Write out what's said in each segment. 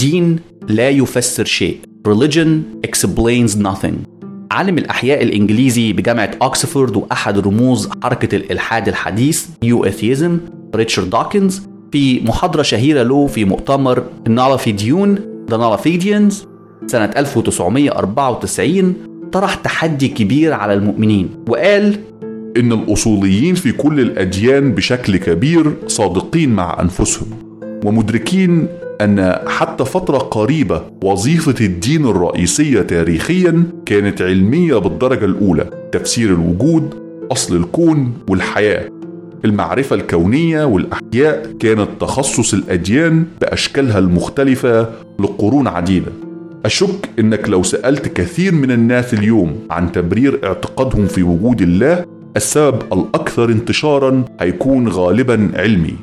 الدين لا يفسر شيء. Religion explains nothing. عالم الأحياء الإنجليزي بجامعة أكسفورد وأحد رموز حركة الإلحاد الحديث نيو أثيزم ريتشارد دوكنز في محاضرة شهيرة له في مؤتمر النالافيديون The Nalafidians سنة 1994 طرح تحدي كبير على المؤمنين وقال إن الأصوليين في كل الأديان بشكل كبير صادقين مع أنفسهم ومدركين أن حتى فترة قريبة وظيفة الدين الرئيسية تاريخيا كانت علمية بالدرجة الأولى. تفسير الوجود أصل الكون والحياة. المعرفة الكونية والأحياء كانت تخصص الأديان بأشكالها المختلفة لقرون عديدة. أشك إنك لو سألت كثير من الناس اليوم عن تبرير اعتقادهم في وجود الله السبب الأكثر انتشارا هيكون غالبا علمي.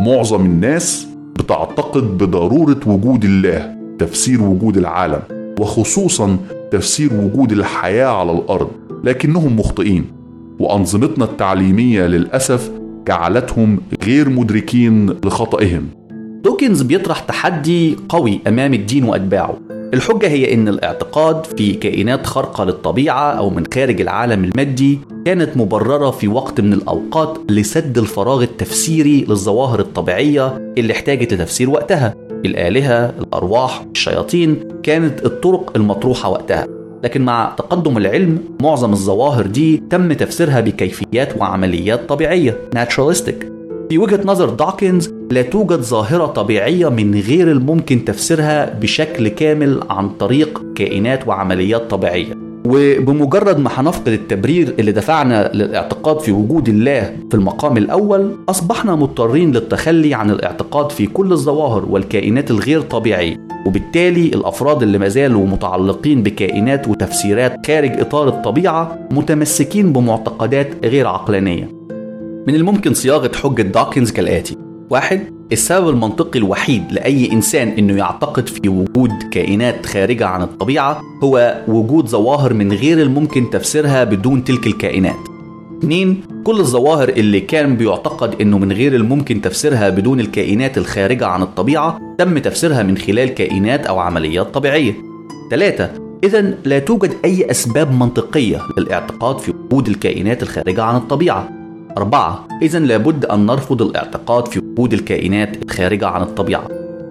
معظم الناس بتعتقد بضرورة وجود الله تفسير وجود العالم وخصوصا تفسير وجود الحياة على الأرض لكنهم مخطئين. وأنظمتنا التعليمية للأسف جعلتهم غير مدركين لخطئهم. دوكنز بيطرح تحدي قوي أمام الدين وأتباعه. الحجة هي إن الاعتقاد في كائنات خارقة للطبيعة أو من خارج العالم المادي كانت مبررة في وقت من الأوقات لسد الفراغ التفسيري للظواهر الطبيعية اللي احتاجت لتفسير وقتها. الآلهة، الأرواح، الشياطين كانت الطرق المطروحة وقتها. لكن مع تقدم العلم معظم الظواهر دي تم تفسيرها بكيفيات وعمليات طبيعية naturalistic. في وجهة نظر داكنز لا توجد ظاهرة طبيعية من غير الممكن تفسيرها بشكل كامل عن طريق كائنات وعمليات طبيعية. وبمجرد ما هنفقد التبرير اللي دفعنا للاعتقاد في وجود الله في المقام الأول أصبحنا مضطرين للتخلي عن الاعتقاد في كل الظواهر والكائنات الغير طبيعية. وبالتالي الأفراد اللي ما زالوا متعلقين بكائنات وتفسيرات خارج إطار الطبيعة متمسكين بمعتقدات غير عقلانية. من الممكن صياغة حجة داكنز كالآتي. واحد السبب المنطقي الوحيد لأي إنسان إنه يعتقد في وجود كائنات خارجة عن الطبيعة هو وجود ظواهر من غير الممكن تفسيرها بدون تلك الكائنات. اثنين كل الظواهر اللي كان بيعتقد إنه من غير الممكن تفسيرها بدون الكائنات الخارجة عن الطبيعة تم تفسيرها من خلال كائنات أو عمليات طبيعية. ثلاثة إذا لا توجد أي أسباب منطقية للاعتقاد في وجود الكائنات الخارجة عن الطبيعة أربعة إذا لابد أن نرفض الاعتقاد في وجود الكائنات الخارجة عن الطبيعة.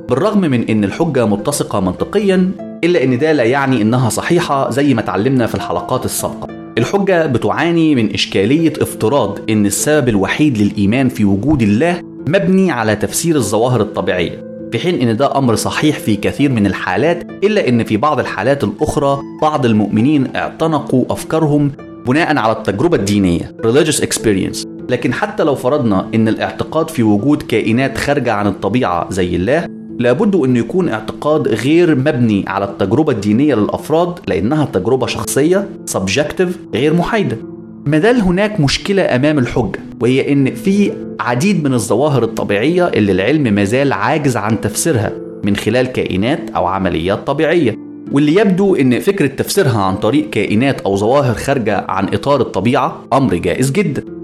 بالرغم من أن الحجة متسقة منطقيا إلا أن ده لا يعني أنها صحيحة زي ما اتعلمنا في الحلقات السابقة. الحجة بتعاني من إشكالية افتراض أن السبب الوحيد للإيمان في وجود الله مبني على تفسير الظواهر الطبيعية في حين إن ده أمر صحيح في كثير من الحالات إلا إن في بعض الحالات الأخرى بعض المؤمنين اعتنقوا أفكارهم بناء على التجربة الدينية religious experience. لكن حتى لو فرضنا إن الاعتقاد في وجود كائنات خارجة عن الطبيعة زي الله لابد انه يكون اعتقاد غير مبني على التجربة الدينية للأفراد لأنها تجربة شخصية subjective غير محايدة. ما هناك مشكلة أمام الحجة وهي إن في عديد من الظواهر الطبيعية اللي العلم ما زال عاجز عن تفسيرها من خلال كائنات أو عمليات طبيعية. واللي يبدو إن فكرة تفسيرها عن طريق كائنات أو ظواهر خارجة عن إطار الطبيعة أمر جائز جدا.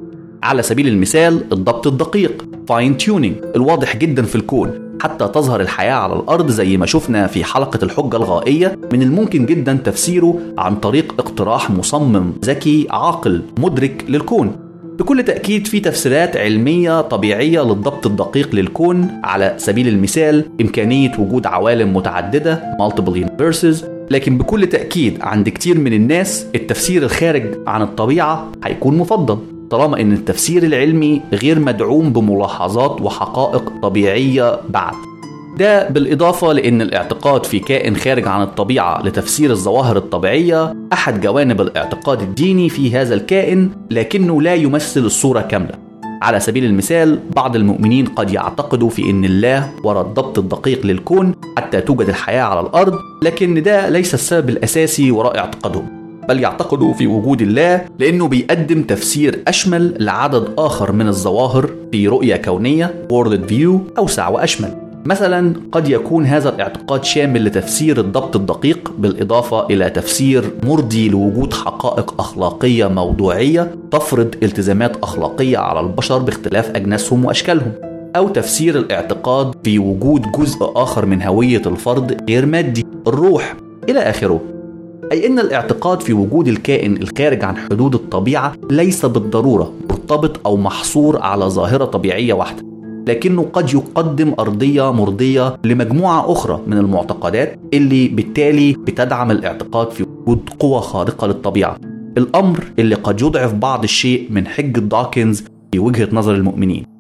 على سبيل المثال الضبط الدقيق fine-tuning الواضح جدا في الكون حتى تظهر الحياة على الأرض زي ما شفنا في حلقة الحجة الغائية من الممكن جدا تفسيره عن طريق اقتراح مصمم ذكي عاقل مدرك للكون. بكل تأكيد في تفسيرات علمية طبيعية للضبط الدقيق للكون على سبيل المثال إمكانية وجود عوالم متعددة multiple universes لكن بكل تأكيد عند كتير من الناس التفسير الخارج عن الطبيعة هيكون مفضل. طالما إن التفسير العلمي غير مدعوم بملاحظات وحقائق طبيعية بعد. ده بالإضافة لأن الاعتقاد في كائن خارج عن الطبيعة لتفسير الظواهر الطبيعية أحد جوانب الاعتقاد الديني في هذا الكائن لكنه لا يمثل الصورة كاملة. على سبيل المثال بعض المؤمنين قد يعتقدوا في أن الله وراء الضبط الدقيق للكون حتى توجد الحياة على الأرض لكن ده ليس السبب الأساسي وراء اعتقادهم. بل يعتقدوا في وجود الله لأنه بيقدم تفسير أشمل لعدد آخر من الظواهر في رؤية كونية world view أوسع وأشمل. مثلا قد يكون هذا الاعتقاد شامل لتفسير الضبط الدقيق بالإضافة إلى تفسير مرضي لوجود حقائق أخلاقية موضوعية تفرض التزامات أخلاقية على البشر باختلاف أجناسهم وأشكالهم. أو تفسير الاعتقاد في وجود جزء آخر من هوية الفرد غير مادي. الروح. إلى آخره. أي أن الاعتقاد في وجود الكائن الخارج عن حدود الطبيعة ليس بالضرورة مرتبط أو محصور على ظاهرة طبيعية واحدة لكنه قد يقدم أرضية مرضية لمجموعة أخرى من المعتقدات اللي بالتالي بتدعم الاعتقاد في وجود قوى خارقة للطبيعة. الأمر اللي قد يضعف بعض الشيء من حجة داكنز في وجهة نظر المؤمنين.